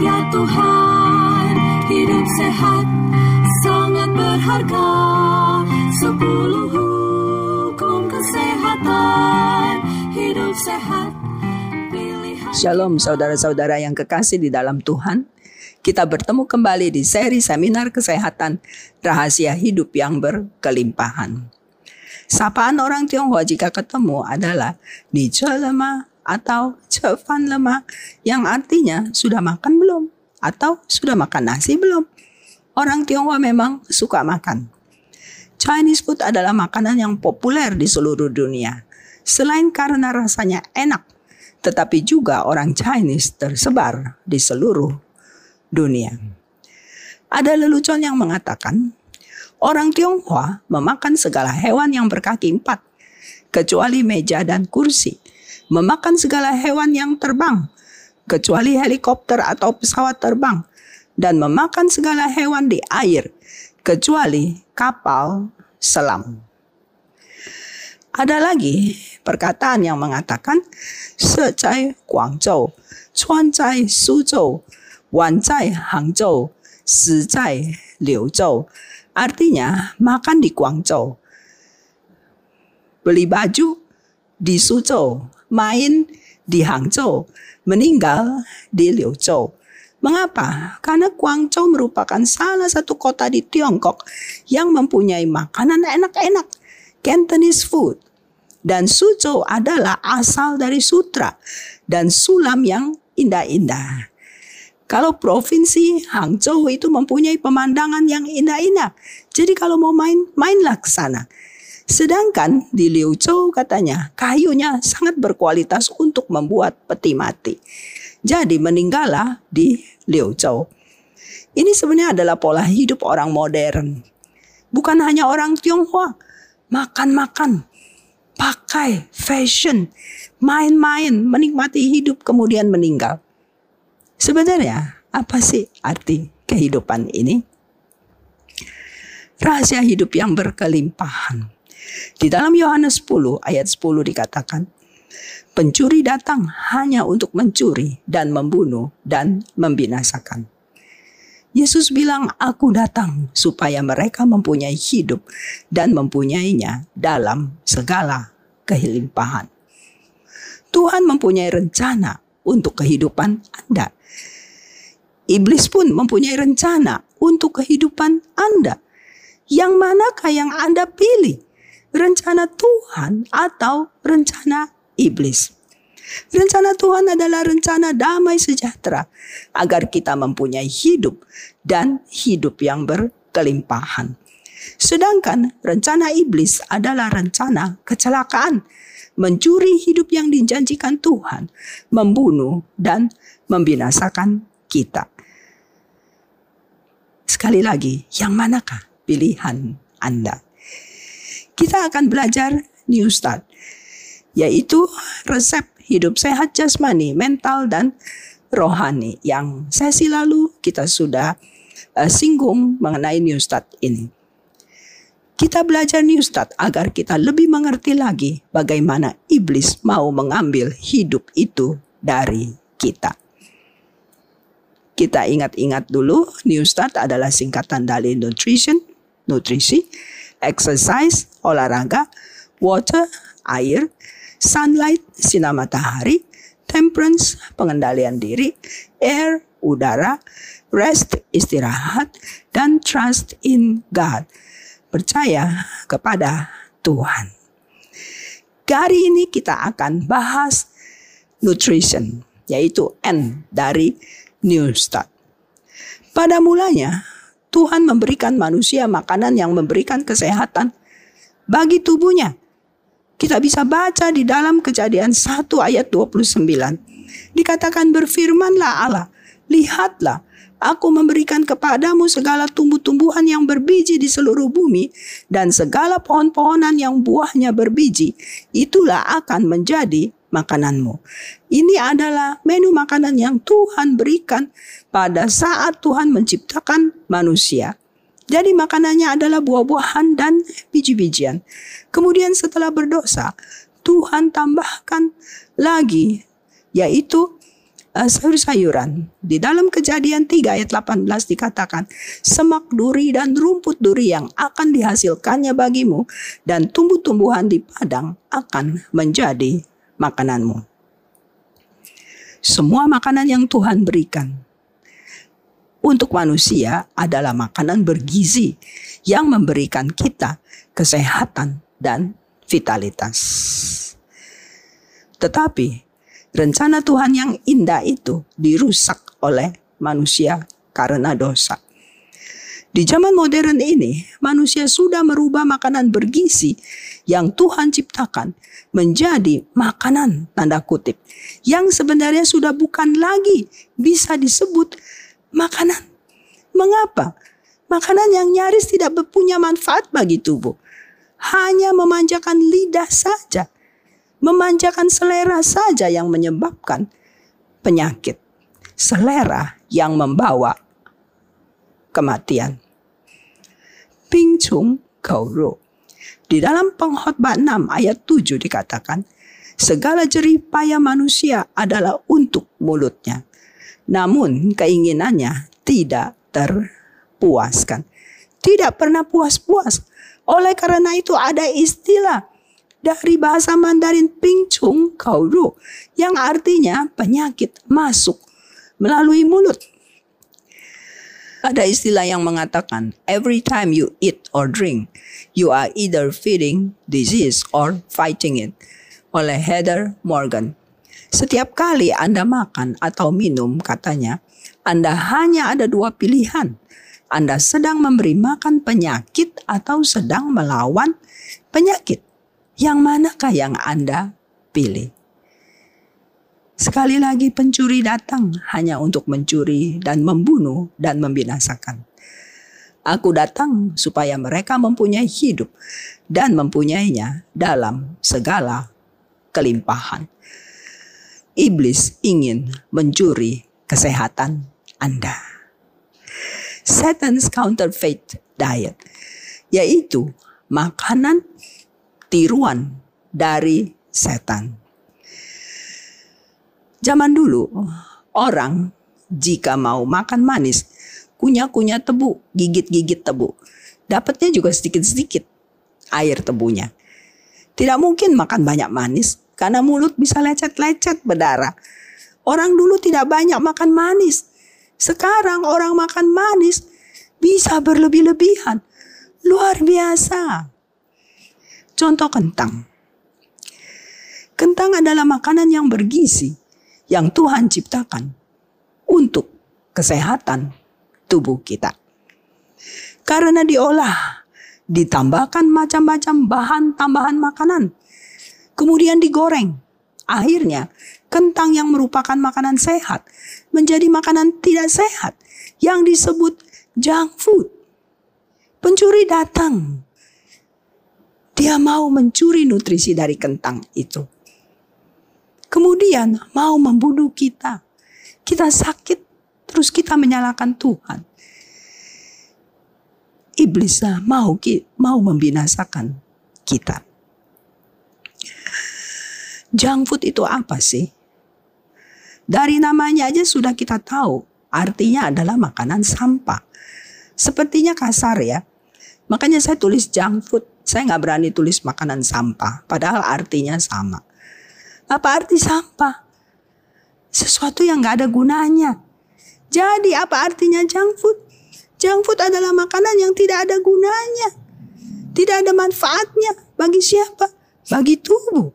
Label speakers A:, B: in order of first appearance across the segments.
A: anugerah Tuhan hidup sehat sangat berharga sepuluh hukum kesehatan hidup sehat
B: Shalom saudara-saudara yang kekasih di dalam Tuhan. Kita bertemu kembali di seri seminar kesehatan rahasia hidup yang berkelimpahan. Sapaan orang Tionghoa jika ketemu adalah ni ce lemah atau ce fan lemah yang artinya sudah makan belum atau sudah makan nasi belum. Orang Tionghoa memang suka makan. Chinese food adalah makanan yang populer di seluruh dunia. Selain karena rasanya enak, tetapi juga orang Chinese tersebar di seluruh dunia. Ada lelucon yang mengatakan, orang Tionghoa memakan segala hewan yang berkaki empat, kecuali meja dan kursi, memakan segala hewan yang terbang, kecuali helikopter atau pesawat terbang, dan memakan segala hewan di air, kecuali kapal selam. Ada lagi perkataan yang mengatakan secai Guangzhou, cuancai Suzhou, wancai Hangzhou, sicai Liuzhou. Artinya makan di Guangzhou, beli baju di Suzhou, main di Hangzhou, meninggal di Liuzhou. Mengapa? Karena Guangzhou merupakan salah satu kota di Tiongkok yang mempunyai makanan enak-enak, Cantonese food. Dan Suzhou adalah asal dari sutra dan sulam yang indah-indah. Kalau provinsi Hangzhou itu mempunyai pemandangan yang indah-indah. Jadi kalau mau main, mainlah ke sana. Sedangkan di Liuzhou katanya kayunya sangat berkualitas untuk membuat peti mati. Jadi meninggallah di Liuzhou. Ini sebenarnya adalah pola hidup orang modern. Bukan hanya orang Tionghoa. Makan-makan, pakai, fashion, main-main, menikmati hidup kemudian meninggal. Sebenarnya apa sih arti kehidupan ini? Rahasia hidup yang berkelimpahan. Di dalam Yohanes 10 ayat 10 dikatakan, Pencuri datang hanya untuk mencuri dan membunuh dan membinasakan. Yesus bilang, "Aku datang supaya mereka mempunyai hidup dan mempunyainya dalam segala kelimpahan." Tuhan mempunyai rencana untuk kehidupan Anda. Iblis pun mempunyai rencana untuk kehidupan Anda. Yang manakah yang Anda pilih? Rencana Tuhan atau rencana iblis? Rencana Tuhan adalah rencana damai sejahtera agar kita mempunyai hidup dan hidup yang berkelimpahan. Sedangkan rencana iblis adalah rencana kecelakaan, mencuri hidup yang dijanjikan Tuhan, membunuh dan membinasakan kita. Sekali lagi, yang manakah pilihan Anda? Kita akan belajar New Start, yaitu resep hidup sehat jasmani, mental, dan rohani yang sesi lalu kita sudah uh, singgung mengenai New Start ini. Kita belajar New Start agar kita lebih mengerti lagi bagaimana iblis mau mengambil hidup itu dari kita. Kita ingat-ingat dulu, New Start adalah singkatan dari nutrition, nutrisi, exercise, olahraga, water, air, sunlight, sinar matahari, temperance, pengendalian diri, air, udara, rest, istirahat, dan trust in God, percaya kepada Tuhan. Hari ini kita akan bahas nutrition, yaitu N dari New Start. Pada mulanya, Tuhan memberikan manusia makanan yang memberikan kesehatan bagi tubuhnya. Kita bisa baca di dalam kejadian 1 ayat 29. Dikatakan berfirmanlah Allah, lihatlah Aku memberikan kepadamu segala tumbuh-tumbuhan yang berbiji di seluruh bumi dan segala pohon-pohonan yang buahnya berbiji. Itulah akan menjadi makananmu. Ini adalah menu makanan yang Tuhan berikan pada saat Tuhan menciptakan manusia. Jadi makanannya adalah buah-buahan dan biji-bijian. Kemudian setelah berdosa, Tuhan tambahkan lagi yaitu uh, sayur-sayuran. Di dalam kejadian 3 ayat 18 dikatakan, semak duri dan rumput duri yang akan dihasilkannya bagimu dan tumbuh-tumbuhan di padang akan menjadi makananmu. Semua makanan yang Tuhan berikan untuk manusia adalah makanan bergizi yang memberikan kita kesehatan dan vitalitas. Tetapi rencana Tuhan yang indah itu dirusak oleh manusia karena dosa. Di zaman modern ini, manusia sudah merubah makanan bergizi yang Tuhan ciptakan menjadi makanan tanda kutip yang sebenarnya sudah bukan lagi bisa disebut makanan. Mengapa? Makanan yang nyaris tidak punya manfaat bagi tubuh. Hanya memanjakan lidah saja Memanjakan selera saja yang menyebabkan penyakit. Selera yang membawa kematian. Pingcung Kauro. Di dalam pengkhotbah 6 ayat 7 dikatakan, segala jerih payah manusia adalah untuk mulutnya. Namun keinginannya tidak terpuaskan. Tidak pernah puas-puas. Oleh karena itu ada istilah dari bahasa Mandarin Pingchung Kauru yang artinya penyakit masuk melalui mulut. Ada istilah yang mengatakan every time you eat or drink, you are either feeding disease or fighting it oleh Heather Morgan. Setiap kali Anda makan atau minum, katanya, Anda hanya ada dua pilihan. Anda sedang memberi makan penyakit atau sedang melawan penyakit. Yang manakah yang Anda pilih? Sekali lagi pencuri datang hanya untuk mencuri dan membunuh dan membinasakan. Aku datang supaya mereka mempunyai hidup dan mempunyainya dalam segala kelimpahan. Iblis ingin mencuri kesehatan Anda. Satan's counterfeit diet yaitu makanan tiruan dari setan. Zaman dulu, orang jika mau makan manis, kunyah-kunyah tebu, gigit-gigit tebu. Dapatnya juga sedikit-sedikit air tebunya. Tidak mungkin makan banyak manis karena mulut bisa lecet-lecet berdarah. Orang dulu tidak banyak makan manis. Sekarang orang makan manis bisa berlebih-lebihan. Luar biasa. Contoh kentang. Kentang adalah makanan yang bergizi yang Tuhan ciptakan untuk kesehatan tubuh kita. Karena diolah, ditambahkan macam-macam bahan tambahan makanan, kemudian digoreng. Akhirnya, kentang yang merupakan makanan sehat menjadi makanan tidak sehat yang disebut junk food. Pencuri datang dia mau mencuri nutrisi dari kentang itu. Kemudian mau membunuh kita. Kita sakit, terus kita menyalahkan Tuhan. Iblis mau mau membinasakan kita. Junk food itu apa sih? Dari namanya aja sudah kita tahu, artinya adalah makanan sampah. Sepertinya kasar ya. Makanya saya tulis junk food saya nggak berani tulis makanan sampah, padahal artinya sama. Apa arti sampah? Sesuatu yang nggak ada gunanya. Jadi apa artinya junk food? Junk food adalah makanan yang tidak ada gunanya. Tidak ada manfaatnya. Bagi siapa? Bagi tubuh.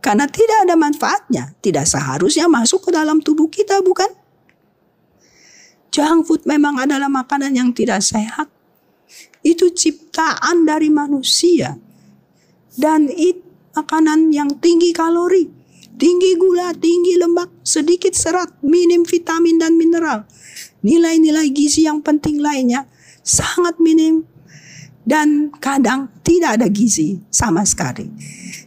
B: Karena tidak ada manfaatnya, tidak seharusnya masuk ke dalam tubuh kita, bukan? Junk food memang adalah makanan yang tidak sehat. Itu ciptaan dari manusia. Dan itu makanan yang tinggi kalori, tinggi gula, tinggi lemak, sedikit serat, minim vitamin dan mineral. Nilai-nilai gizi yang penting lainnya sangat minim dan kadang tidak ada gizi sama sekali.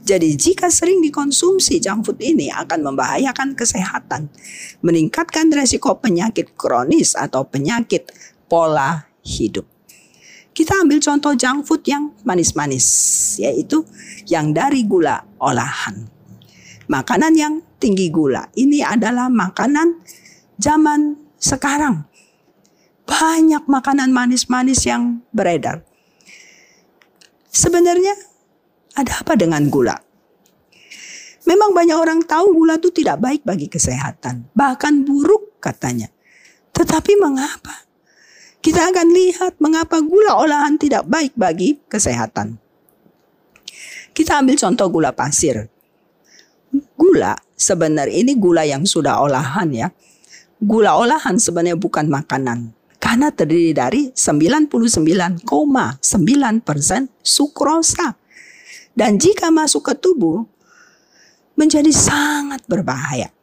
B: Jadi jika sering dikonsumsi junk food ini akan membahayakan kesehatan, meningkatkan resiko penyakit kronis atau penyakit pola hidup. Kita ambil contoh junk food yang manis-manis, yaitu yang dari gula olahan. Makanan yang tinggi gula ini adalah makanan zaman sekarang. Banyak makanan manis-manis yang beredar. Sebenarnya ada apa dengan gula? Memang banyak orang tahu gula itu tidak baik bagi kesehatan, bahkan buruk katanya. Tetapi mengapa? Kita akan lihat mengapa gula olahan tidak baik bagi kesehatan. Kita ambil contoh gula pasir. Gula sebenarnya ini gula yang sudah olahan ya. Gula olahan sebenarnya bukan makanan. Karena terdiri dari 99,9% sukrosa. Dan jika masuk ke tubuh, menjadi sangat berbahaya.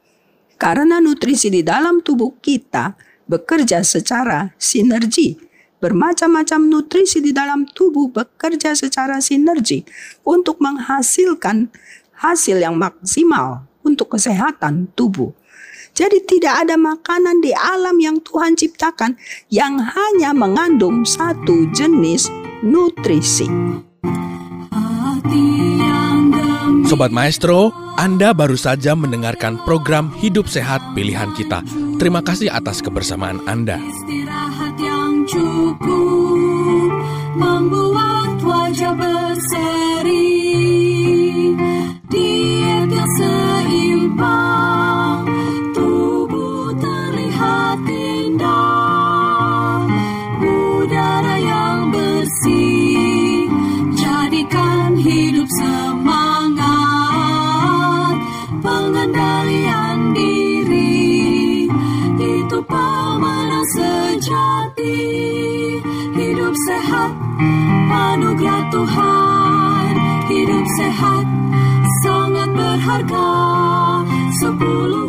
B: Karena nutrisi di dalam tubuh kita bekerja secara sinergi. Bermacam-macam nutrisi di dalam tubuh bekerja secara sinergi untuk menghasilkan hasil yang maksimal untuk kesehatan tubuh. Jadi tidak ada makanan di alam yang Tuhan ciptakan yang hanya mengandung satu jenis nutrisi.
C: Sobat Maestro, Anda baru saja mendengarkan program Hidup Sehat Pilihan Kita. Terima kasih atas kebersamaan Anda.
A: Istirahat yang cukup membuat wajah berseri. Pengendalian diri, itu pemenang sejati. Hidup sehat, anugerah Tuhan. Hidup sehat, sangat berharga. Sepuluh